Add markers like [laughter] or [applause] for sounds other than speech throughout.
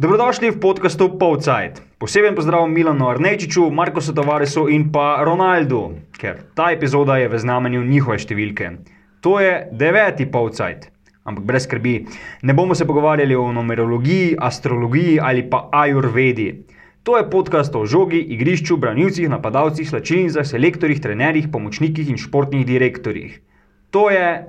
Dobrodošli v podkastu Povcajt. Poseben pozdrav Milanu Arnečiču, Marko Tavaresu in pa Ronaldu, ker ta epizoda je v znamenju njihove številke. To je deveti Povcajt. Ampak brez skrbi, ne bomo se pogovarjali o numerologiji, astrologiji ali pa ajurvedi. To je podcast o žogi, igrišču, branilcih, napadalcih, slačilnicah, selektorjih, trenerjih, pomočnikih in športnih direktorjih. To je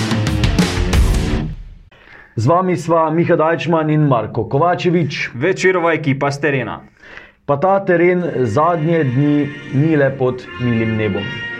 Z vami sva Miha Dajčman in Marko Kovačevič. večerova ekipa z terena. Pa ta teren zadnje dni ni le pod milim nebom.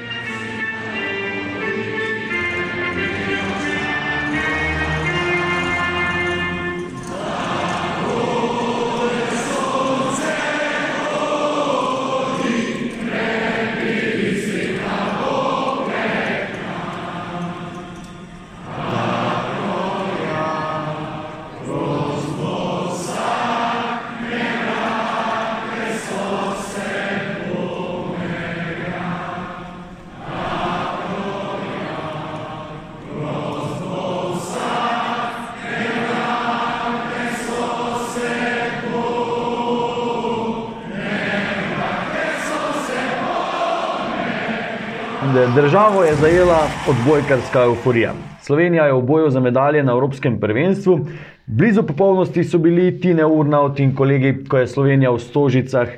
Državo je zajela odbojkarska euforija. Slovenija je v boju za medalje na Evropskem prvenstvu. Blizu popolnosti so bili Tine Urnaut in kolegi, ko je Slovenija v Stožicah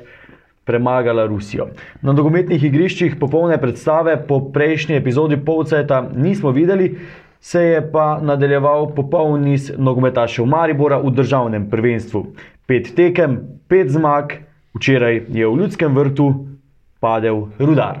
premagala Rusijo. Na nogometnih igriščih popolne predstave po prejšnji epizodi Povceta nismo videli, se je pa nadaljeval popoln niz nogometašev Maribora v državnem prvenstvu. Pet tekem, pet zmag, včeraj je v ljudskem vrtu padel rudar.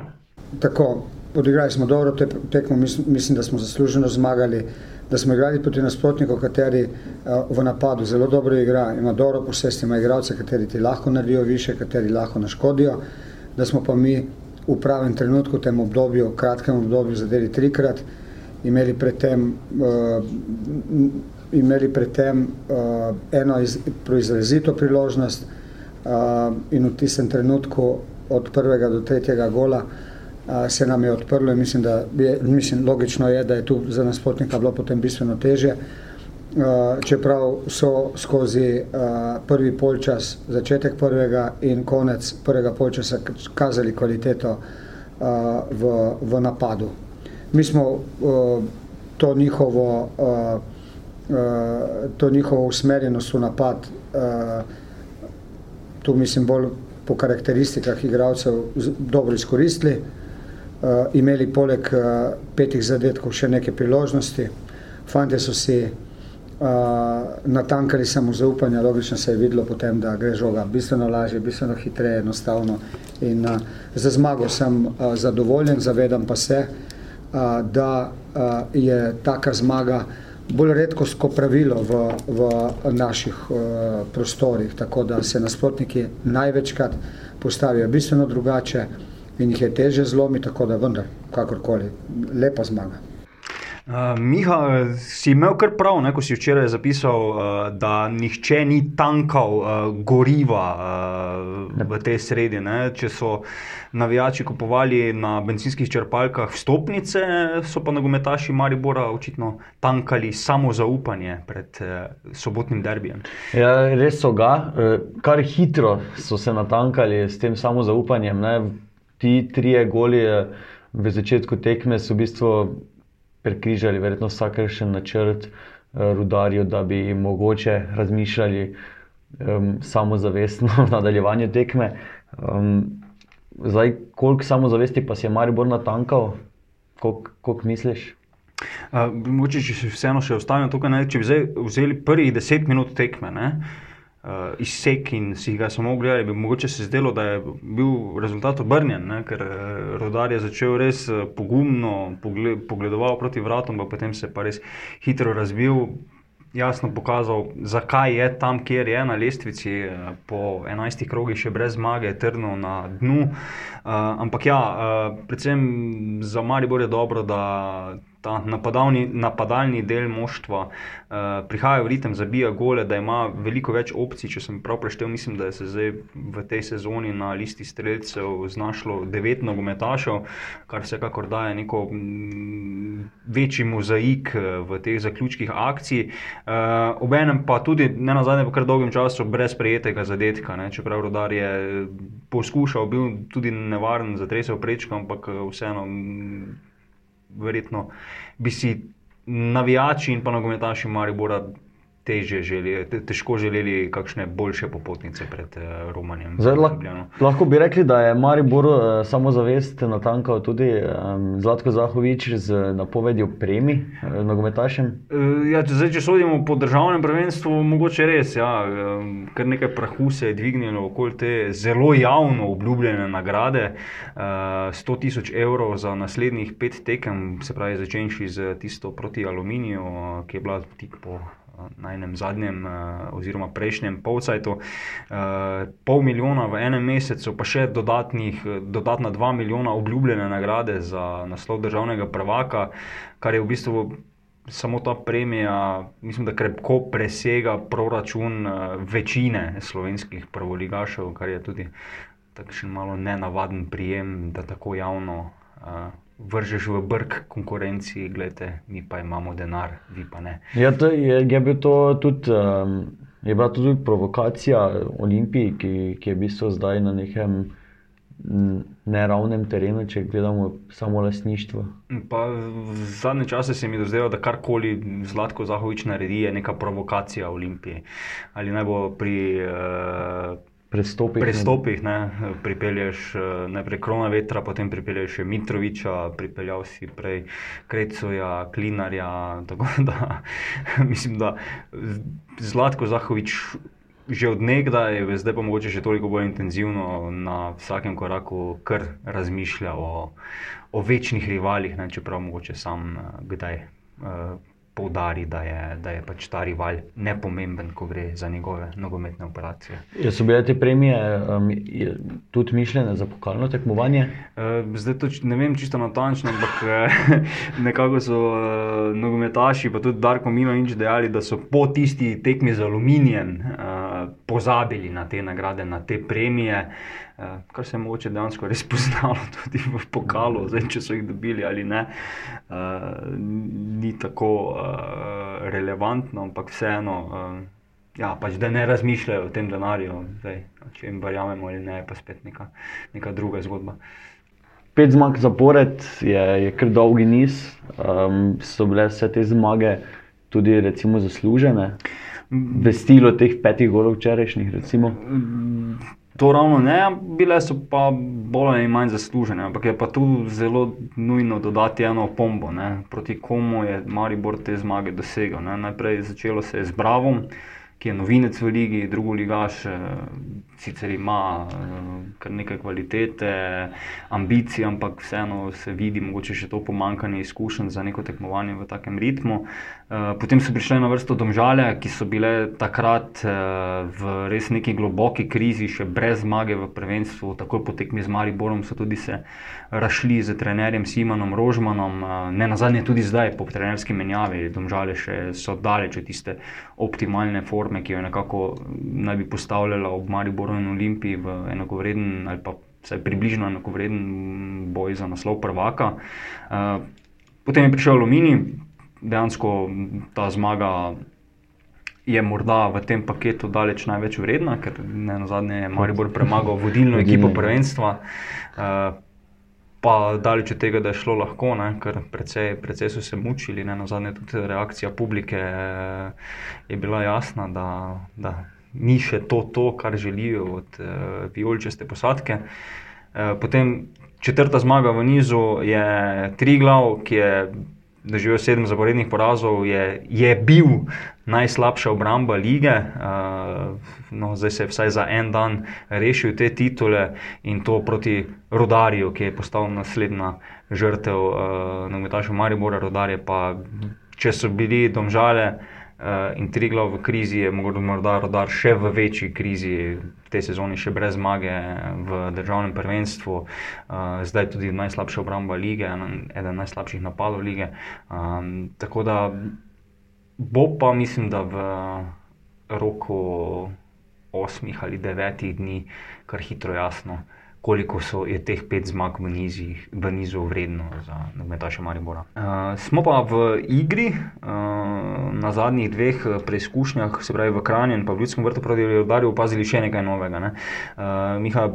Tako, odigrali smo dobro te, tekmo, mislim, mislim, da smo zasluženo zmagali, da smo igrali proti nasprotniku, kateri uh, v napadu zelo dobro igra, ima dobro posest, ima igralce, kateri ti lahko naredijo više, kateri lahko naškodijo, da smo pa mi v pravem trenutku, v tem obdobju, kratkem obdobju, zadeli trikrat, imeli predtem, uh, imeli predtem uh, eno iz, izrazito priložnost uh, in v tistem trenutku od prvega do tretjega gola a, se nam je odprlo in mislim, da je, mislim, logično je, da je tu za nasprotnika bilo potem bistveno težje. Čeprav so skozi prvi polčas, začetek prvega in konec prvega polčasa kazali kvaliteto v, v napadu. Mi smo to njihovo, to njihovo usmerjenost v napad tu mislim bolj po karakteristikah igralcev dobro izkoristili, imeli poleg uh, petih zadetkov še neke priložnosti. Fantje so si uh, natankali samozaupanje, logično se je videlo potem, da gre žoga bistveno lažje, bistveno hitreje, enostavno. In uh, za zmago sem uh, zadovoljen, zavedam pa se, uh, da uh, je taka zmaga bolj redkost kot pravilo v, v naših uh, prostorih, tako da se nasprotniki največkrat postavijo bistveno drugače in jih je teže zlomiti, tako da vendar, kakorkoli, lepa zmaga. Uh, Miha, si imel kar prav, ne, ko si včeraj zapisal, uh, da nihče ni tankal uh, goriva uh, v tej sredi. Ne. Če so navijači kupovali na benzinskih črpalkah vstopnice, so pa nogometaši Maribora očitno tankali samo zaupanje pred uh, sobotnim derbijem. Ja, res so ga, eh, kar hitro so se natankali s tem samozaupanjem. Ne. Ti trije goli eh, v začetku tekme so v bistvu prekrižali verjetno vsakršen načrt eh, rudarju, da bi mogoče razmišljali um, samozavestno [laughs] v nadaljevanju tekme. Um, zdaj, koliko samozavesti pa si je Maribor natankal, koliko, koliko misliš? Uh, mogoče, če se vseeno še ostanem tukaj, ne, če bi zdaj vzeli prvih deset minut tekme, ne, uh, izsek in si ga samo ogledali, bi mogoče se zdelo, da je bil rezultat obrnjen, ne, ker uh, Rodar je začel res uh, pogumno pogle, pogledoval proti vratom, pa potem se je pa res hitro razvil. jasno pokazal, zakaj je tam, kjer je na lestvici, eh, po 11 krogih še brez zmage, trdno na dnu. Uh, ampak ja, uh, predvsem za Maribor je dobro, da ta napadalni, napadalni del moštva uh, prihaja v ritem, zabija gole, da ima veliko več opcij. Če sem prav preštel, mislim, da se je v tej sezoni na listi streljcev znašlo devet nogometašev, kar vsekakor daje neko večji mozaik v teh zaključkih akcij. Uh, Obenem pa tudi, ne na zadnje, po kar dolgem času, brez prejetega zadetka. Ne? Čeprav rodar je poskušal, bil tudi nevaren, zatresel prečko, ampak vseeno. Verjetno bi si navijači in pa nogometaši Maribora teže želeli, te, težko želeli kakšne boljše popotnice pred uh, Romanjem. Zdaj, lah, lahko bi rekli, da je Maribor uh, samozavest natankal tudi um, Zlatko Zahovič z napovedjo premi uh, nogometašem. Uh, ja, če, zdaj, če sodimo po državnem prvenstvu, mogoče res. Ja, um, kar nekaj prahu se je dvignilo okoli te zelo javno obljubljene nagrade. Uh, 100 tisoč evrov za naslednjih pet tekem, se pravi, začenši z tisto proti aluminiju, uh, ki je bila tik po na enem zadnjem, oziroma prejšnjem polcajtu, pol milijona v enem mesecu, pa še dodatnih, dodatna dva milijona obljubljene nagrade za naslov državnega prvaka, kar je v bistvu. Samo ta premija, mislim, da krepko presega proračun večine slovenskih prvoligašev, kar je tudi takšen malo nenavaden prijem, da tako javno uh, vržeš v brk konkurenci, gledajte, mi pa imamo denar, vi pa ne. Ja, to je, je, bil to tudi, um, je bila tudi provokacija Olimpiji, ki, ki je v bistvu zdaj na nekem. Neravnem terenu, če gledamo samo lasništvo. Pa zadnje čase se mi dozdeva, da karkoli Zlatko Zahovič naredi, je neka provokacija Olimpije. Ali naj bo pri uh, prestopih. Prestopih, ne, pripelješ eh, najprej Krona vetra, potem pripelješ Mitroviča, pripeljal si prej Krecoja, Klinarja. [laughs] Tako da mislim, da Zlatko Zahovič. Že od nekdaj, zdaj pa mogoče še toliko bolj intenzivno na vsakem koraku, kar razmišlja o, o večnih rivalih, ne, čeprav mogoče sam eh, kdaj uh, poudari, da je, da je pač ta rival nepomemben, ko gre za njegove nogometne operacije. Ja, so bile te premije um, tudi mišljene za pokalno tekmovanje? Uh, zdaj to ne vem čisto natančno, ampak eh, [laughs] nekako so uh, nogometaši, pa tudi Darko Mino in Č dejali, da so po tisti tekmi z aluminijem uh, pozabili na te nagrade, na te premije. Uh, kar se je mogoče dejansko res [laughs] poznalo tudi v pokalu, zdaj, če so jih dobili ali ne, uh, ni tako uh, relevantno, ampak vseeno, uh, ja, pač, da ne razmišljajo o tem denarju, zdaj, če jim verjamemo ali ne, je pa spet neka, neka druga zgodba. Pet zmag zapored je, je kar dolgi niz, um, so bile vse te zmage tudi recimo, zaslužene. Vestilo teh petih golov včerajšnjih, recimo. To ravno ne, bile so pa bolj ali manj zaslužene, ampak je pa tu zelo nujno dodati eno pombo, ne, proti komu je Maribor te zmage dosegel. Ne. Najprej začelo se je z Bravom, ki je novinec v Ligi, drugo ligaš, sicer ima kar nekaj kvalitete, ambicij, ampak vseeno se vidi mogoče še to pomankanje izkušenj za neko tekmovanje v takem ritmu. Potem so prišle na vrsto domžale, ki so bile takrat v res neki globoki krizi, še brez zmage v prvenstvu, takoj po tekmi z Mariborom so tudi se rašli z trenerjem Simonom Rožmanom, ne na zadnje tudi zdaj po trenerski menjavi, domžale še so daleč od tiste optimalne forme, ki jo nekako naj bi postavljala ob Mariboru in Olimpiji v enakovreden ali pa vsaj približno enakovreden boj za naslov prvaka. Potem je prišel Alumini, dejansko ta zmaga. Je morda v tem paketu daleč največ vredna, ker ne na zadnje je Maribor premagal vodilno ekipo prvenstva, uh, pa daleč od tega, da je šlo lahko, ne, ker precej, precej so se mučili, ne na zadnje tudi reakcija publike je bila jasna, da, da ni še to, to kar želijo od uh, vijoličaste posadke. Uh, potem četrta zmaga v nizu je Triglav, ki je doživel sedem zaporednih porazov, je, je bil najslabša obramba lige. Uh, no, zdaj se je vsaj za en dan rešil te titule in to proti Rodarju, ki je postal naslednja žrtev uh, nogometašev Maribora. Rodarje pa, če so bili domžale. Uh, in Triglav v krizi je morda, rodar še v večji krizi, v tej sezoni še brez zmage v državnem prvenstvu, uh, zdaj tudi najslabša obramba lige, en- eden najslabših napadov lige. Um, tako da bo pa, mislim, da v roku osmih ali devetih dni kar hitro jasno, koliko so, je teh pet zmag v, nizih, v nizu vredno za nogometaše Maribora. Uh, smo pa v igri, uh, na zadnjih dveh eh, preizkušnjah, se pravi v Kranju in pa v Ljudskem vrtu proti Rudarju, opazili še nekaj novega. Ne? Uh, Miha,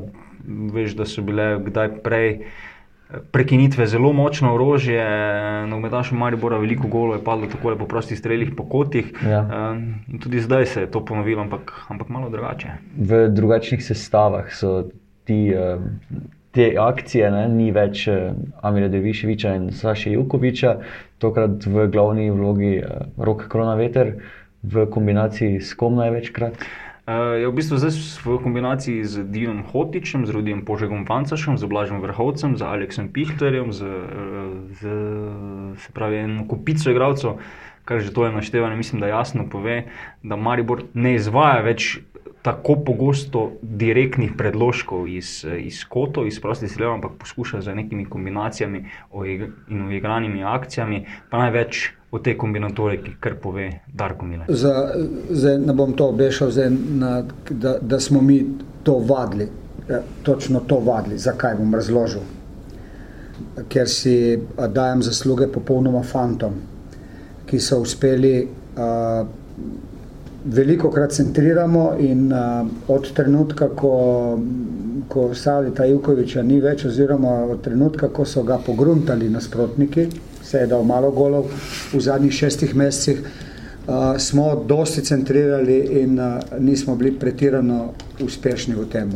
veš, da so bile kdaj prej. Prekinitve zelo močno orožje, nogometaš Maribora, veliko golo je padlo tako po prostih strelih, po kotih. Ja. In tudi zdaj se je to ponovilo, ampak, ampak malo drugače. v drugačnih sestavah so ti, eh, te akcije, ne, ni več eh, Amira Deviševiča in Saša Jukoviča, tokrat v glavni vlogi eh, Rok Kronaveter, v kombinaciji s kom največkrat. Je v bistvu zdaj v kombinaciji z Dinom Hotičem, z Rudijem Požegom Vancašem, z Blažem Vrhovcem, z Aleksom Pihtlerjem, z, z se pravi, eno kupico igralcev, kar že to je naštevanje, mislim, da jasno pove, da Maribor ne izvaja več tako pogosto direktnih predložkov iz, iz kotov, iz prostih strelov, ampak poskuša z nekimi kombinacijami in uigranimi akcijami, pa največ o tej kombinatoriki, kar pove Darko Mile. Za, zdaj ne bom to obešal, zdaj na, da, da smo mi to vadili, eh, točno to vadili. Zakaj bom razložil? Ker si dajem zasluge popolnoma fantom, ki so uspeli. A, Veliko krat centriramo in a, od trenutka, ko, ko Salita Jukoviča ni več, oziroma od trenutka, ko so ga pogruntali nasprotniki, se je dal malo golov v zadnjih šestih mesecih, uh, smo dosti centrirali in uh, nismo bili pretirano uspešni v tem.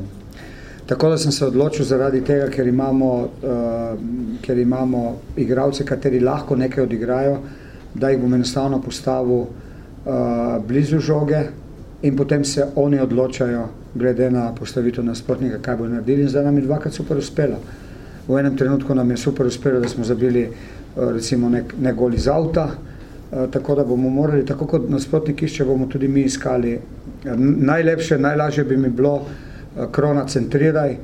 Tako da sem se odločil zaradi tega, ker imamo, uh, ker imamo igralce, kateri lahko nekaj odigrajo, da jih bom enostavno postavil uh, blizu žoge in potem se oni odločajo, glede na postavitev nasprotnika, kaj bo naredili. In zdaj nam je dvakrat super uspelo. V enem trenutku nam je super uspelo, da smo zabili uh, recimo nek, nek gol iz avta. Uh, tako da bomo morali, tako kot nasprotnik išče, bomo tudi mi iskali. Najlepše, najlažje bi mi bilo, uh, krona centriraj,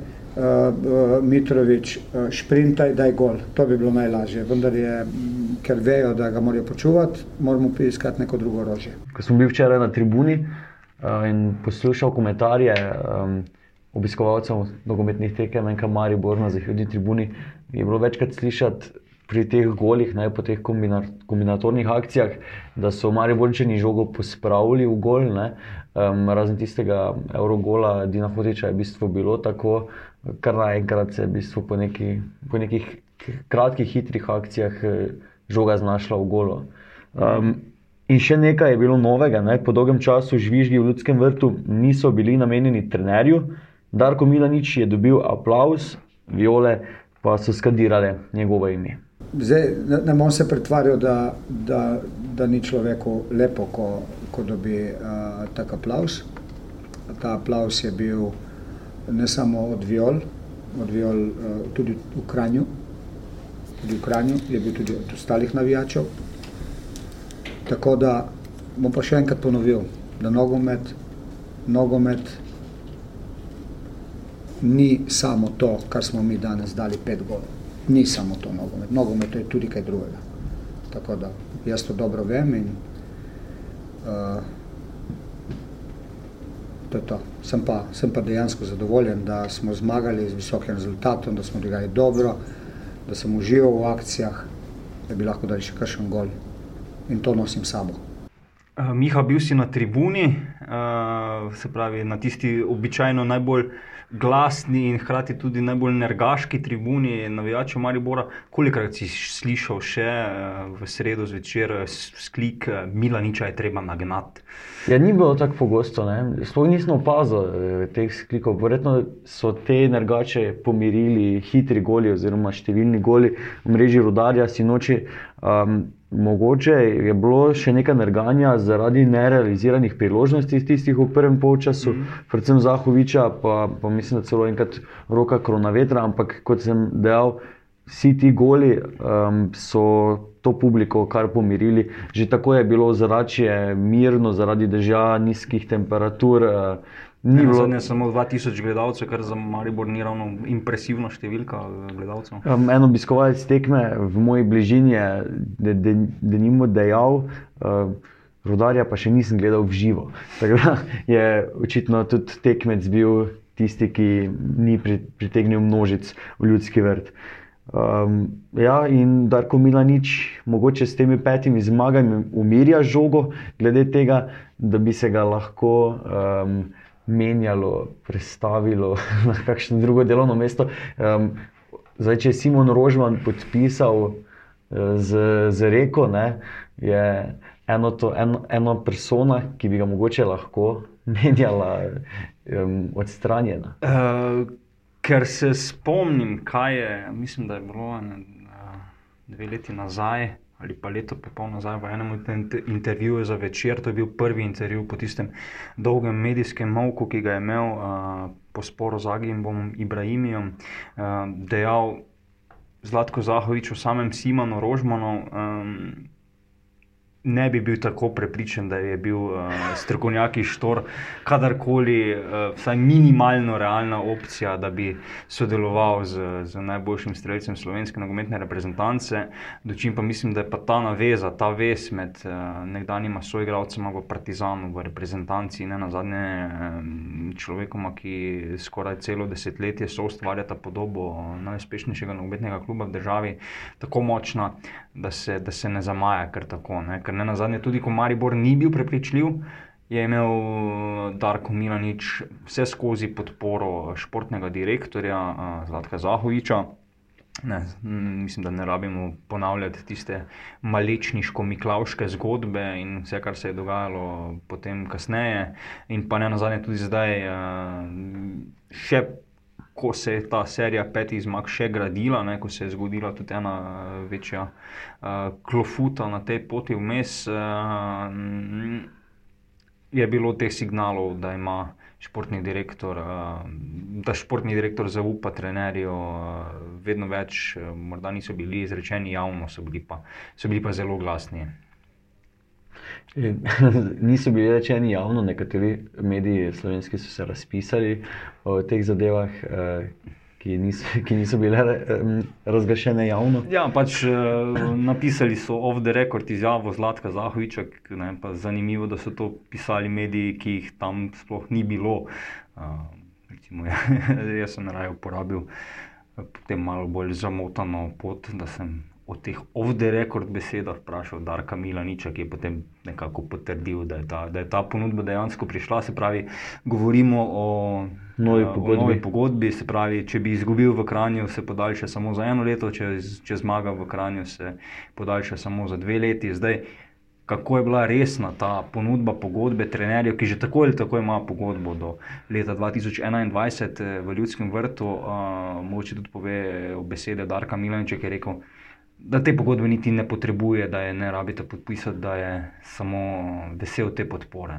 Mitrovič uh, šprintaj, daj gol. To bi bilo najlažje. Vendar je, ker vejo, da ga morajo počuvati, moramo poiskati neko drugo orožje. Ko sem bil včeraj na tribuni uh, in poslušal komentarje um, obiskovalcev nogometnih tekem, enka Maribor na zahodni tribuni, je bilo večkrat slišati pri teh golih, ne, po teh kombina, kombinatornih akcijah, da so Mariborčani žogo pospravili v gol. Ne, um, razen tistega Eurogola Dina Hotiča je v bistvu bilo tako, kar naenkrat se je v bistvu po, neki, po nekih kratkih, hitrih akcijah žoga znašla v golo. Um, In še nekaj je bilo novega. Ne? Po dolgem času žvižgi v Ljudskem vrtu niso bili namenjeni trenerju. Darko Milanič je dobil aplaus, viole pa so skandirale njegovo ime. Zdaj, ne, ne bom se pretvarjal, da, da, da ni človeku lepo, ko, ko dobi uh, tak aplaus. Ta aplaus je bil ne samo od viol, od viol uh, tudi v Kranju, tudi v Kranju, je bil tudi od ostalih navijačev. Tako da bom pa še enkrat ponovil, da nogomet, nogomet ni samo to, kar smo mi danes dali pet golov. Ni samo to nogomet. Nogomet je tudi kaj drugega. Tako da jaz to dobro vem in uh, to je to. Sem pa, sem pa dejansko zadovoljen, da smo zmagali z visokim rezultatom, da smo odigrali dobro, da sem užival v akcijah, da bi lahko dali še kakšen gol. In to nosim sabo. Uh, Miha, bil si na tribuni, uh, se pravi na tisti običajno najbolj glasni in hkrati tudi najbolj nergaški tribuni navijačev Maribora. Kolikrat si slišal še uh, v sredo zvečer s- sklik uh, Milaniča je treba nagnati? Ja, ni bilo tako pogosto, sploh nisem opazil eh, teh sklikov. Verjetno so te nergače pomirili hitri goli oziroma številni goli v mreži rodarja sinoči. Um, mogoče je bilo še nekaj nerganja zaradi nerealiziranih priložnosti tistih v prvem polčasu, mm. predvsem Zahoviča, pa, pa mislim, da celo enkrat roka kronavetra, ampak kot sem dejal, vsi ti goli um, so to publiko kar pomirili. Že tako je bilo zračje mirno, zaradi dežja, nizkih temperatur. Uh, Ni bilo samo 2000 gledalcev, kar za Maribor ni ravno impresivna številka eh, gledalcev. Um, en obiskovalec tekme v moji bližini je, da de, de, de nimo dejal. Uh, Rudarja pa še nisem gledal v živo. [laughs] Tako da je očitno tudi tekmec bil tisti, ki ni pritegnil množic v ljudski vrt. Um, ja, in Darko Milanič, mogoče s temi petimi zmagami, umirja žogo, glede tega, da bi se ga lahko um, menjalo, prestavilo [laughs] na kakšno drugo delovno mesto. Um, zdaj, če je Simon Rožman podpisal uh, z, z reko, ne, je eno, to, eno, eno persona, ki bi ga mogoče lahko [laughs] menjala, um, odstranjena. Uh, ker se spomnim, kaj je, mislim, da je bilo ne, dve leti nazaj. Ali pa leto pol nazaj v enem intervjuju za večer, to je bil prvi intervju po tistem dolgem medijskem molku, ki ga je imel uh, po sporu z Agimbom Ibrahimom, uh, dejal Zlatko Zahovič o samem Simonu Rožmanu. Um, ne bi bil tako prepričan, da je bil uh, strokovnjak Štor, kadarkoli, uh, vsaj minimalno realna opcija, da bi sodeloval z, z najboljšim streljcem slovenske nogometne reprezentance. Dočim pa mislim, da je pa ta naveza, ta vez med uh, nekdanjima soigravcema v Partizanu, v reprezentanci in na zadnje um, človekoma, ki skoraj celo desetletje so ustvarjata podobo najuspešnejšega nogometnega kluba v državi, tako močna, da se, da se ne zamaja kar tako. Ne? Ker ne na zadnje, tudi ko Maribor ni bil prepričljiv, je imel Darko Milanič vse skozi podporo športnega direktorja Zlatka Zahoviča. Ne, mislim, da ne rabimo ponavljati tiste malečniško-miklavške zgodbe in vse, kar se je dogajalo potem, kasneje, in pa ne na zadnje, tudi zdaj, še ko se je ta serija petih zmag še gradila, ne, ko se je zgodila tudi ena uh, večja uh, klofuta na tej poti vmes, uh, je bilo teh signalov, da ima športni direktor, da športni direktor zaupa trenerju, vedno več, morda niso bili izrečeni javno, so bili pa, so bili pa zelo glasni. [laughs] Niso bili rečeni javno, nekateri mediji slovenski so se razpisali o teh zadevah, eh, ki niso, [laughs] ki niso bile razglašene javno. Ja, pač eh, napisali so off the record izjavo Zlatka Zahoviča. Zanimivo, da so to pisali mediji, ki jih tam sploh ni bilo. Uh, recimo, ja, [laughs] jaz sem raje uporabil potem malo bolj zamotano pot, da sem o teh off-the-record besedah vprašal Darka Milaniča, ki je potem nekako potrdil, da je, ta, da je ta ponudba dejansko prišla. Se pravi, govorimo o novi pogodbi. O novi pogodbi se pravi, če bi izgubil v Kranju, se podaljša samo za eno leto, če, če zmaga v Kranju, se podaljša samo za dve leti. Zdaj, Kako je bila resna ta ponudba pogodbe trenerjev, ki že tako ali tako ima pogodbo do leta 2021 eh, v Ljudskem vrtu, uh, moče tudi pove besede Darka Milaniča, ki je rekel, da te pogodbe niti ne potrebuje, da je ne rabite podpisati, da je samo vesel te podpore.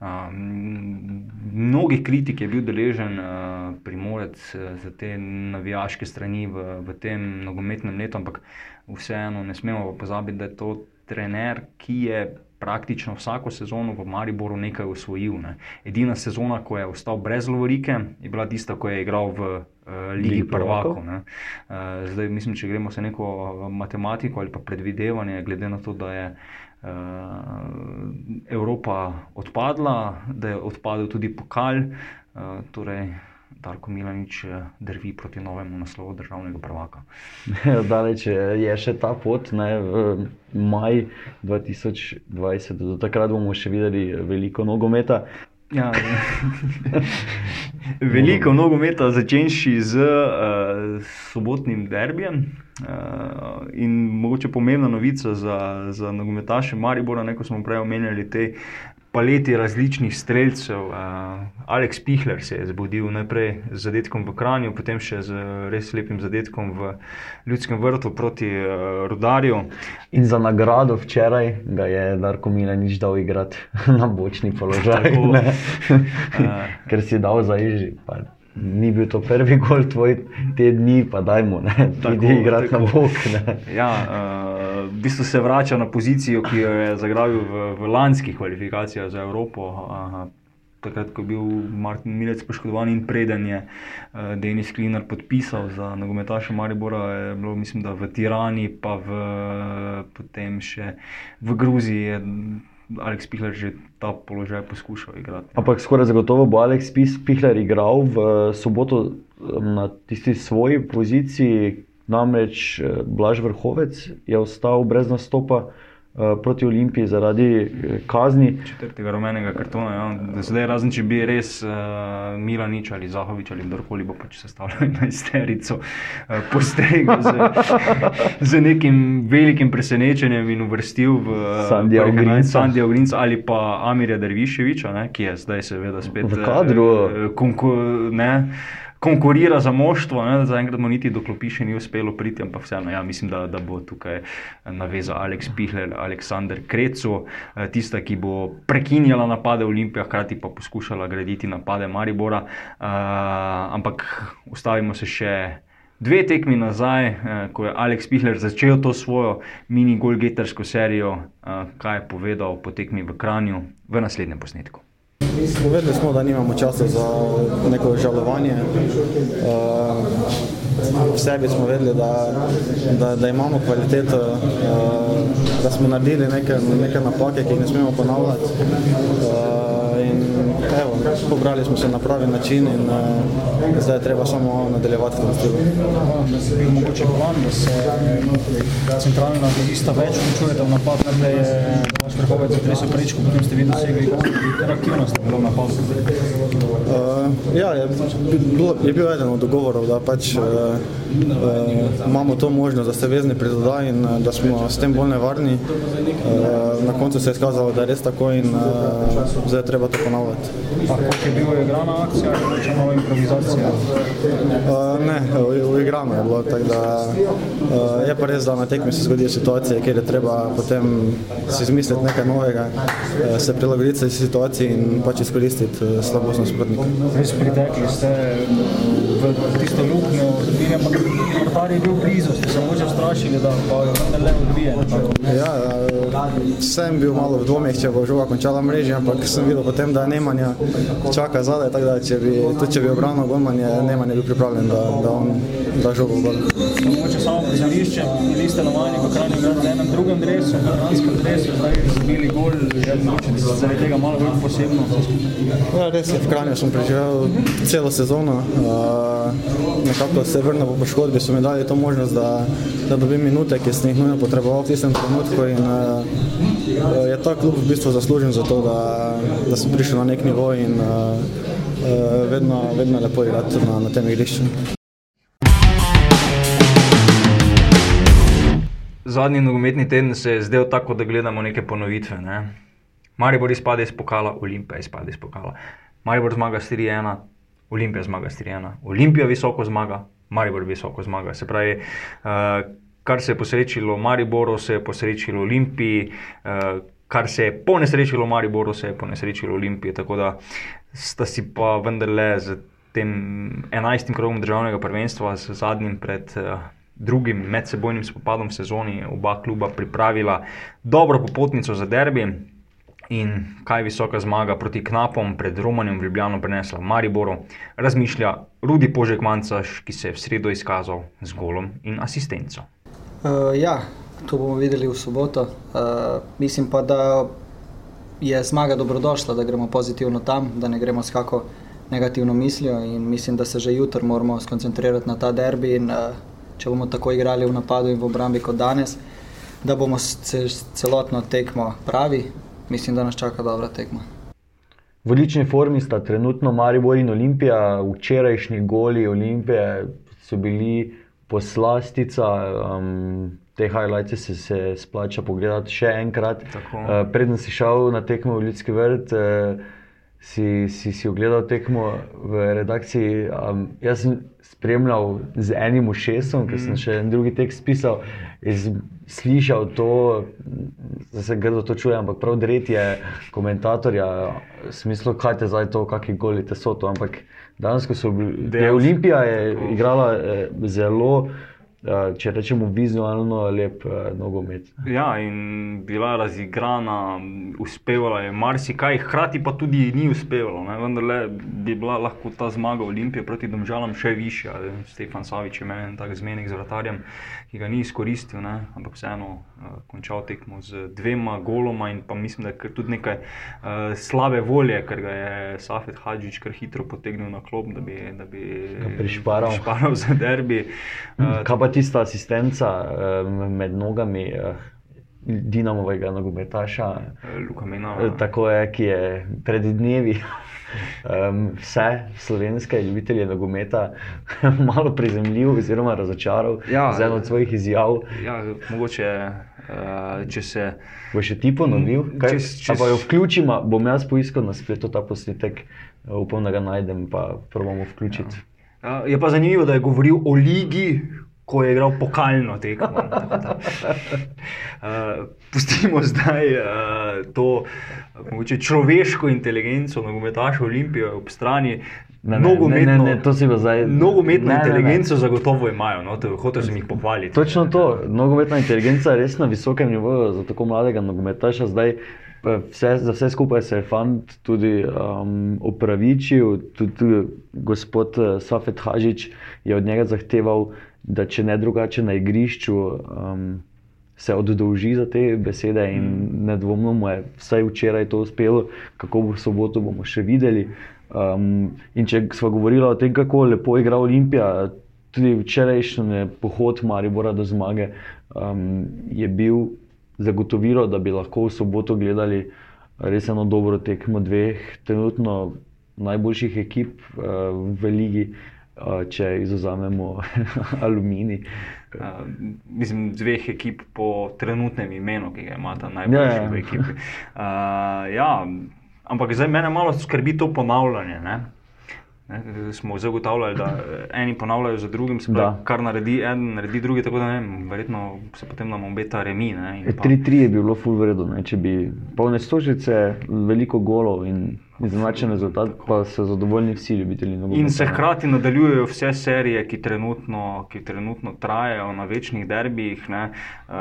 Um, mnogi kritik je bil deležen uh, primorec uh, za te navijaške strani v, v tem nogometnem letu, ampak vseeno ne smemo pozabiti, da je to trener, ki je praktično vsako sezono v Mariboru nekaj usvojil. Ne. Edina sezona, ko je ostal brez Lovorike, je bila tista, ko je igral v Ligi Prvako. Uh, zdaj, mislim, če gremo se neko eh, matematiko ali pa predvidevanje, glede na to, da je uh, Evropa odpadla, da je odpadel tudi pokal. Uh, torej, Darko Milanič eh, drvi proti novemu naslovu državnega prvaka. [laughs] Daleč je še ta pot, ne, v maj 2020, do takrat bomo še videli veliko nogometa. Ja, [laughs] veliko nogometa, začenši z uh, sobotnim derbijem. Uh, in mogoče pomembna novica za, za nogometaše Maribora, ne, ko smo prej omenjali te paleti različnih streljcev. Uh, Aleks Pihler se je zbudil najprej z zadetkom v Kranju, potem še z res lepim zadetkom v Ljudskem vrtu proti uh, Rudarju. In za nagrado včeraj ga je Darko Mila nič dal igrati [laughs] na bočni položaj, uh, [laughs] [laughs] ker si dal za iži. ni bil to prvi gol tvoj te dni, pa dajmo, ne, tudi igrati na bok. Ne. Ja, uh, v bistvu se vrača na pozicijo, ki jo je zagrabil v, v lanskih kvalifikacijah za Evropo. Uh, takrat, ko je bil Martin Milec poškodovan in preden je uh, Denis Klinar podpisal za nogometaša Maribora, je bilo, mislim, da v Tirani, pa v, potem še v Gruziji. Je, Aleks Pihler že ta položaj poskušal igrati. Ampak skoraj zagotovo bo Aleks Pihler igral v soboto na tisti svoji poziciji, namreč Blaž Vrhovec je ostal brez nastopa. Eh, proti Olimpiji zaradi eh, kazni. Četrtega rumenega kartona. Ja. Zdaj, razen če bi res uh, Milanič ali Zahovič ali kdorkoli bo pač sestavljal [laughs] na isterico, uh, postregel z, [laughs] z nekim velikim presenečenjem in uvrstil v Sandijo Grinca ali pa Amirja Derviševiča, ne, ki je zdaj seveda spet v kadru. Uh, konku, ne, konkurira za moštvo, ne, zaenkrat mu niti do klopi še ni uspelo priti, ampak vseeno, ja, mislim, da, da bo tukaj navezal Aleks Pihler, Aleksandr Krecu, eh, tista, ki bo prekinjala napade Olimpije, hkrati pa poskušala graditi napade Maribora. Uh, ampak ustavimo se še. Dve tekmi nazaj, eh, ko je Aleks Pihler začel to svojo mini-golgetersko serijo, kaj je povedal po tekmi v Kranju, v naslednjem posnetku. Vedeli smo, da nimamo časa za neko žalovanje. V sebi smo vedeli, da, da, da imamo kvaliteto, da smo naredili neke, neke napake, ki jih ne smemo ponavljati. In evo, pobrali smo se na pravi način in uh, zdaj je treba samo nadaljevati tem stilu. Bi mogoče plan, da se centralna vezista več vključujete v napad, najprej je vaš vrhovec zatresel prečko, potem ste vi dosegli interaktivnost v napadu. Uh, ja, je, bil, je bil eden od dogovorov, da pač uh, imamo to možnost, da se vezni pridodaj in uh, da smo s tem bolj nevarni. Uh, na koncu se je skazalo, da je res tako in zdaj je treba to ponavljati. Pa koliko je bila igrana akcija ali če malo improvizacija? Ne, uigrano je bilo, tako da je pa res, da na tekmi se zgodijo situacije, kjer je treba potem si izmisliti nekaj novega, se prilagoditi se situaciji in pač izkoristiti uh, slabost nasprotnika. Res pritekli ste v tisto luknjo, odbili, ampak vrtar je bil blizu, ste se mogoče strašili, da pa ne le odbije. Ja, sem bil malo v dvomih, če bo žoga končala mreži, ampak sem videl potem, da Nemanja čaka zadaj, tako da če bi, tudi če bi obranil golman, je Nemanja bil pripravljen, da, da on da žogo gol. Mogoče samo prizorišče, bili ste navajeni v Kranju igrati v enem drugem dresu, v franskem dresu, zdaj zabili gol, je mogoče zaradi tega malo bolj posebno. Ja, res je, v Kranju sem preživel celo sezono, uh, nekako se vrnil po poškodbi, so mi dali to možnost, da, da dobim minute, ki sem jih nujno potreboval v tistem trenutku in uh, je ta klub v bistvu zaslužen za to, da, da sem prišel na nek nivo in uh, uh, vedno, vedno lepo igrati na, na tem igrišču. Zadnji nogometni teden se je zdel tako, da gledamo neke ponovitve. Ne? Maribor izpade iz pokala, Olimpija izpade iz pokala. Maribor zmaga 3-1, Olimpija zmaga 3-1, Olimpija visoko zmaga, Maribor visoko zmaga. Se pravi, uh, kar se je posrečilo Mariboru, se je posrečilo Olimpiji, uh, kar se je ponesrečilo Mariboru, se je ponesrečilo Olimpiji. Tako da sta si pa vendarle z tem enajstim krogom državnega prvenstva, z zadnjim pred. Uh, Drugim medsebojnim spopadom v sezoni oba kluba pripravila dobro popotnico za derbi, in kaj visoka zmaga proti Knapom pred Romanjem v Ljubljano prenesla Mariboru, razmišlja Rudi Požek Mancaš, ki se je v sredo izkazal z golom in asistenco. Uh, ja, to bomo videli v soboto. Uh, mislim pa, da je zmaga dobrodošla, da gremo pozitivno tam, da ne gremo s kako negativno mislijo in mislim, da se že jutro moramo skoncentrirati na ta derbi in uh, če bomo tako igrali v napadu in v obrambi kot danes, da bomo celotno tekmo pravi, mislim, da nas čaka dobra tekma. V odlični formi sta trenutno Maribor in Olimpija, včerajšnji goli Olimpije so bili poslastica. Um, te highlights se, se splača pogledati še enkrat. Uh, preden si šel na tekmo v Ljudski vrt, uh, si, si, si ogledal tekmo v redakciji. Um, jaz sem spremljal z enim ušesom, ker sem še en drugi tekst pisal. in Slišal to, da se grdo to čuje, ampak prav dretje komentatorja, v smislu, kaj te zdaj to, kakšni goli te so to. Ampak danes, ko so bili, je Olimpija je igrala eh, zelo, če rečemo, vizualno lep eh, nogomet. Ja, in bila je razigrana, uspevala je marsikaj, hkrati pa tudi ni uspevalo. Ne? Vendar bi bila lahko ta zmaga Olimpije proti Domžalam še višja. Stefan Savič je imel tak zmenek z vratarjem, ki ga ni izkoristil, ne? ampak vseeno uh, končal tekmo z dvema goloma in pa mislim, da je tudi nekaj uh, slabe volje, ker ga je Safet Hadžič kar hitro potegnil na klop, da bi, da bi prišparal. prišparal za derbi. Pa tista asistenca eh, med nogami eh, Dinamovega nogometaša? Luka. Eh, Tako je, ki je pred dnevi um, vse slovenske ljubitelje nogometa [laughs] malo prizemljil oziroma razočaral Ja, z eno od svojih izjav. Ja, mogoče, uh, če se. Bo še ti ponovil? Kaj, Če- če, če- pa jo vključimo, bom jaz poiskal na spletu ta posnetek, upam, da ga najdem, pa probamo vključiti. Uh, je pa zanimivo, da je govoril o ligi, ko je igral pokalno tekmo. Uh, [laughs] pustimo zdaj uh, to mogoče človeško inteligenco, nogometaša Olimpije ob strani. Ne, ne, ne, ne, ne, to si pa zdaj. Nogometno Ne, ne, ne. inteligenco zagotovo imajo, no, to- hotel sem jih pohvaliti. Točno to, nogometna inteligenca je res na visokem nivoju za tako mladega nogometaša. Zdaj, vse, za vse skupaj se je fant tudi um, opravičil, tudi, tudi gospod eh, Safet Hažič je od njega zahteval, da če ne drugače na igrišču. Um, Se oddolži za te besede, in nedvomno mu je vsaj včeraj to uspelo, kako bo v soboto, bomo še videli. Um, in če smo govorili o tem, kako lepo igra Olimpija, tudi včerajšnji pohod Maribora do zmage um, je bil zagotovilo, da bi lahko v soboto gledali res eno dobro tekmo dveh trenutno najboljših ekip uh, v ligi, uh, če izuzamemo [laughs] Aluminij. Uh, mislim, dveh ekip po trenutnem imenu, ki ga imata najboljši Ja, ja. v ekipi. Uh, ja, ampak zdaj mene malo skrbi to ponavljanje. Ne? Ne, smo zagotavljali, da eh, eni ponavljajo za drugim, pravi, kar naredi en, naredi drugi, tako da ne vem, verjetno se potem nam obeta remi. Ne, in pa- 3-3 je bilo full vredno, če bi polne stožice, veliko golov in izenačen rezultat, pa so zadovoljni vsi ljubitelji nogometa. In se hkrati nadaljujejo vse serije, ki trenutno, ki trenutno trajajo na večnih derbijih. Uh,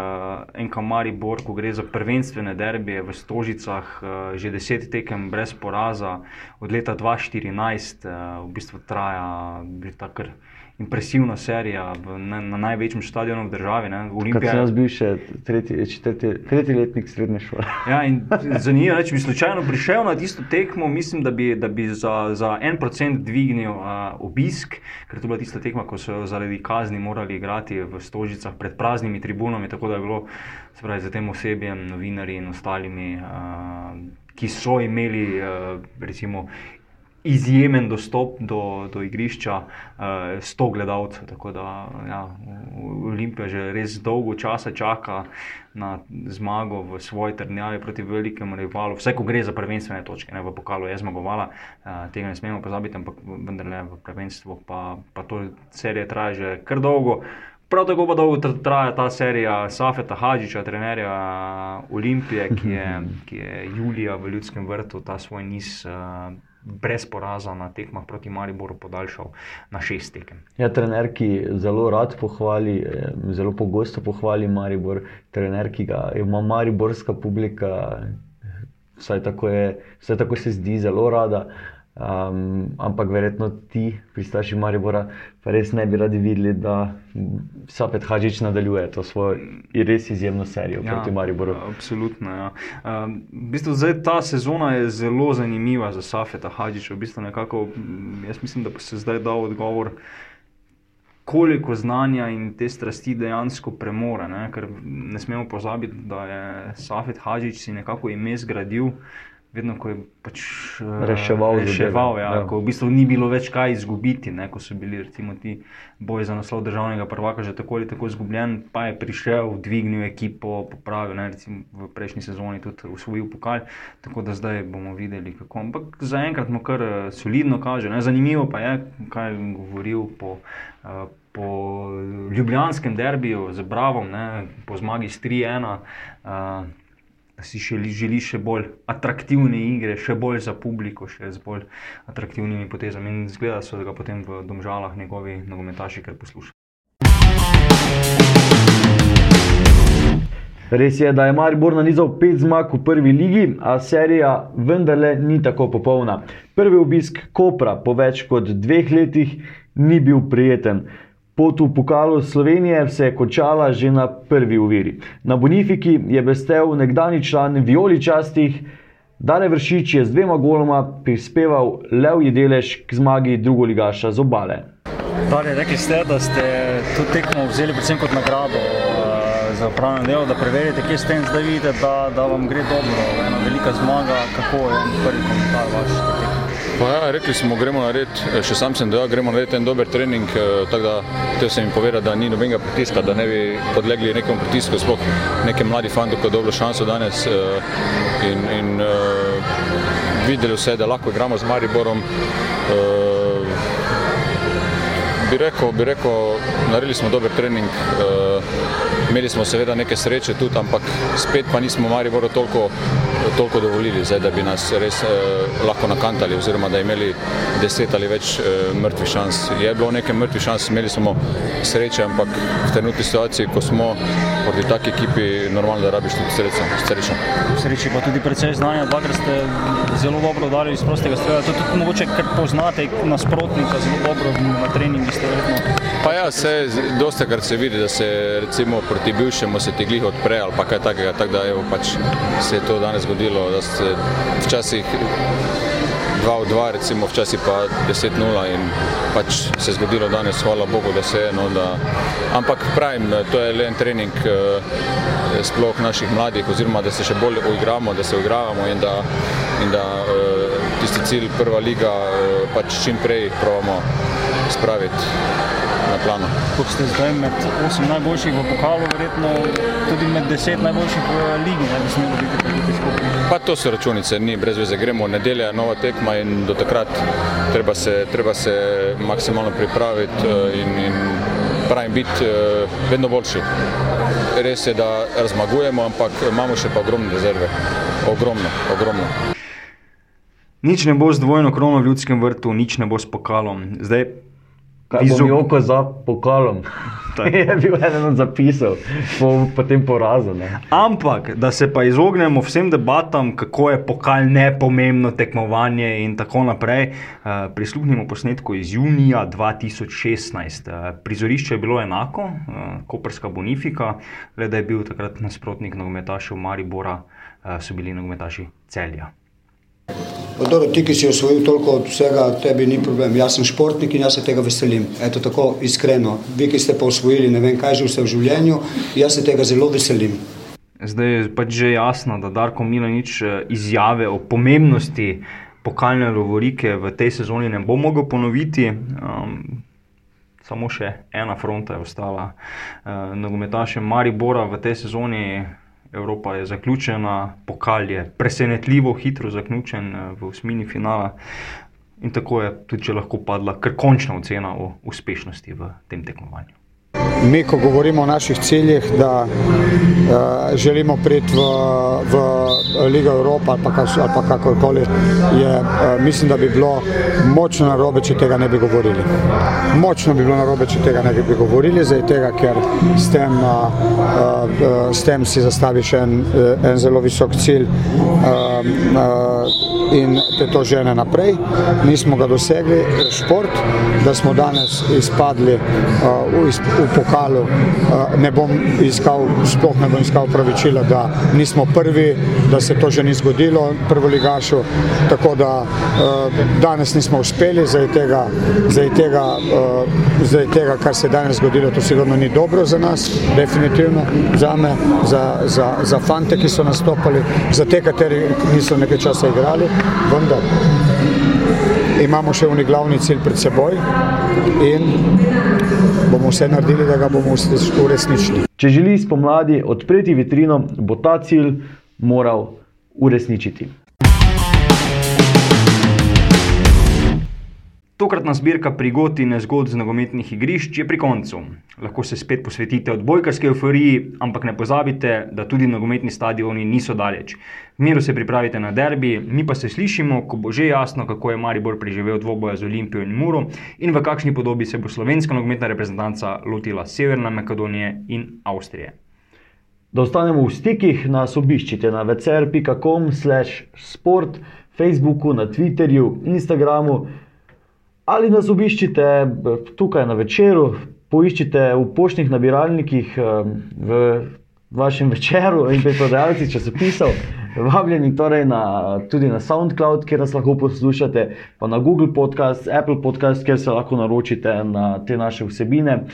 Enka Maribor, ko gre za prvenstvene derbije v Stožicah, uh, že deset tekem brez poraza, od leta 2014 uh, v bistvu traja bi ta kar impresivna serija v, na, na največjem stadionu v državi. ne. Olimpija sem jaz bil še tretji, četrti, tretji letnik srednje šole. [laughs] Ja, in zanimivo je, če bi slučajno prišel na tisto tekmo, mislim, da bi, da bi za, za en procent dvignil uh, obisk, ker to je bila tista tekma, ko so zaradi kazni morali igrati v Stožicah pred praznimi tribunami, tako da je bilo pravi, za tem osebjem, novinarji in ostalimi, uh, ki so imeli recimo. Izjemen dostop do, do igrišča, uh, 100 gledalcev. Tako da ja, Olimpija že res dolgo časa čaka na zmago v svoji trdnjavi proti velikemu rivalu. Vse, ko gre za prvenstvene točke, ne v pokalu je zmagovala, uh, tega ne smemo pozabiti, ampak vendarle v prvenstvu pa, pa to serija traja že kar dolgo. Prav tako pa dolgo tra- traja ta serija Safeta Hadžiča, trenerja Olimpije, ki je, [laughs] ki je julija v Ljudskem vrtu ta svoj niz uh, brez poraza na tekmah proti Mariboru podaljšal na šest tekem. Ja, trener, ki zelo rad pohvali, eh, zelo pogosto pohvali Maribor, trener, ki ga ima mariborska publika, vsaj tako, je, vsaj tako se zdi, zelo rada. Um, ampak verjetno ti, pristaši Maribora, pa res ne bi radi videli, da Sapet Hadžič nadaljuje to svojo res izjemno serijo ja, proti Mariboru. Absolutno. Ja. Um, v bistvu zdaj ta sezona je zelo zanimiva za Safeta Hadžiča. V bistvu nekako, mm, jaz mislim, da bo se zdaj dal odgovor, koliko znanja in te strasti dejansko premore. Ne? Ker ne smemo pozabiti, da je Safet Hadžič si nekako ime zgradil vedno, ko je pač, eh, Reševal reševal ja, ja. ko v bistvu ni bilo več kaj izgubiti, ne, ko so bili recimo, ti boji za naslov državnega prvaka že tako ali tako izgubljen, pa je prišel, dvignil ekipo, popravil, ne, recimo v prejšnji sezoni tudi usvojil pokal, tako da zdaj bomo videli, kako. Ampak zaenkrat mu kar eh, solidno kaže. Ne. Zanimivo pa je, kaj je govoril po. eh, Po ljubljanskem derbiju z Bravom, ne, po zmagi s 3-1, uh, si še, želi še bolj atraktivne igre, še bolj za publiko, še z bolj atraktivnimi potezami. In zgleda, da so ga potem v domžalah njegovi nogometaši kar poslušali. Res je, da je Maribor nanizal pet zmag v prvi ligi, a serija vendarle ni tako popolna. Prvi obisk Kopra po več kot dveh letih ni bil prijeten. Pot v pokalu Slovenije se je končala že na prvi uviri. Na Bonifiki je bestel nekdani član Violičastih, Dane Vršič je z dvema goloma prispeval levji delež k zmagi drugoligaša z obale. Dalje, rekli ste, da ste to tekmo vzeli predvsem kot nagrado uh, za upravljanje delo, da preverite, kje ste in zdaj vidite, da, da vam gre dobro. Ena velika zmaga, kako je prvi komentar vaš? te tekme? Pa ja, rekli smo, gremo narediti, eh, še sam sem dejal, gremo narediti en dober trening, eh, tako da te sem jim povedal, da ni nobenega pritiska, da ne bi podlegli nekemu pritisku, sploh nekem mladi fantu, ki je dobro šanso danes eh, in, in uh, videli vse, da lahko igramo z Mariborom. Uh, bi rekel, bi rekel, naredili smo dober trening, uh, imeli smo seveda neke sreče tudi, ampak spet pa nismo Mariboru toliko, toliko dovolili, zdaj, da bi nas res uh, lahko nakantali oziroma da imeli deset ali več uh, mrtvih šans. Je bilo nekaj mrtvih šans, imeli smo sreče, ampak v trenutni situaciji, ko smo proti taki ekipi, normalno, da rabiš tudi srečo. srečo. Sreči pa tudi precej znanja, dvakrat ste zelo dobro udarili iz prostega strela. To tudi mogoče, ker poznate nasprotnika zelo dobro na treningu ste verjetno. Pa ja, se dosta krat se vidi, da se recimo proti bivšemu se ti glih odpre ali pa kaj takega, tako da evo, pač se je to danes zgodilo, da se včasih 2 v 2, recimo včasih pa 10-0 in pač se je zgodilo danes, hvala Bogu, da se je, no, da, ampak pravim, to je le en trening eh, sploh naših mladih oziroma da se še bolj uigramo, da se uigravamo in da, in da eh, tisti cilj prva liga eh, pač čim prej probamo spraviti na plano. Ko ste zdaj med 8 najboljših v pokalu, verjetno tudi med 10 najboljših v ligi, ne bi smelo biti tako težko. Pa to so računice, ni brez veze. Gremo je nova tekma in do takrat treba se, treba se maksimalno pripraviti eh, in, in pravim biti eh, vedno boljši. Res je, da razmagujemo, ampak imamo še pa ogromne rezerve. Ogromno, ogromno. Nič ne bo z dvojno krono v ljudskem vrtu, nič ne bo s pokalom. Zdaj, Kaj bom Izog- joko za pokalom? [laughs] je bil eden od zapisov po, po tem porazu. Ne. Ampak, da se pa izognemo vsem debatam, kako je pokal nepomembno tekmovanje in tako naprej, eh, prisluhnimo posnetku iz junija 2016. Eh, Prizorišče je bilo enako, eh, Koperska Bonifika, le da je bil takrat nasprotnik nogometašev Maribora, so bili nogometaši Celja. Pa Dobro, ti, ki si osvojil toliko od vsega, tebi ni problem. Jaz sem športnik in jaz se tega veselim. Eto tako iskreno. Vi, ki ste pa osvojili ne vem kaj že vse v življenju, jaz se tega zelo veselim. Zdaj je pač že jasno, da Darko Milanič eh, izjave o pomembnosti pokalne lovorike v tej sezoni ne bo mogel ponoviti. Um, samo še ena fronta je ostala. Uh, nogometašem Maribora v tej sezoni Evropa je zaključena, pokal je presenetljivo hitro zaključen eh, v osmini finala. In tako je tudi, če lahko padla kar končna ocena o uspešnosti v tem tekmovanju. Mi, ko govorimo o naših ciljih, da uh, želimo priti v, v Ligo Evropa ali pa, kas, ali pa kakorkoli, je, uh, mislim, da bi bilo močno narobe, če tega ne bi govorili. Močno bi bilo narobe, če tega ne bi govorili, zaradi tega, ker s tem, uh, uh, s tem si zastaviš en, en zelo visok cilj. Uh, uh, In te to žene naprej. Mi smo ga dosegli, šport, da smo danes izpadli uh, v, iz, v pokalu uh, ne bom iskal, sploh ne bom iskal pravičila, da nismo prvi, da se to že ni zgodilo prvoligašu, tako da uh, danes nismo uspeli, zaradi tega, zaradi tega, uh, zaradi tega, kar se je danes zgodilo, to sigurno ni dobro za nas, definitivno za me, za, za, za fante, ki so nastopali, za te, kateri niso nekaj časa igrali, vendar imamo še oni glavni cilj pred seboj in bomo vse naredili, da ga bomo uresničili. Če želi spomladi odpreti vitrino, bo ta cilj moral uresničiti. Tokratna zbirka prigod in zgodb z nogometnih igrišč je pri koncu. Lahko se spet posvetite odbojkarski euforiji, ampak ne pozabite, da tudi nogometni stadioni niso daleč. V miru se pripravite na derbi, mi pa se slišimo, ko bo že jasno, kako je Maribor preživel dvoboja z Olimpijo in Muro in v kakšni podobi se bo slovenska nogometna reprezentanca lotila Severne Makedonije in Avstrije. Da ostanemo v stikih, nas obiščite na vcr.com/sport, Facebooku, na Twitterju, Instagramu ali nas obiščite tukaj na večeru, poiščite v poštnih nabiralnikih v vašem večeru in preprodajalcih časopisov. Vabljeni torej na, tudi na SoundCloud, kjer nas lahko poslušate, pa na Google Podcast, Apple Podcast, kjer se lahko naročite na te naše vsebine.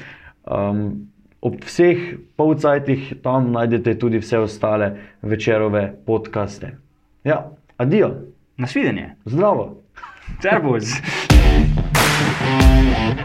Um, ob vseh polcajtih tam najdete tudi vse ostale večerove podcaste. Ja, adijo. Nasvidenje. Zdravo. Servus. [laughs] Thank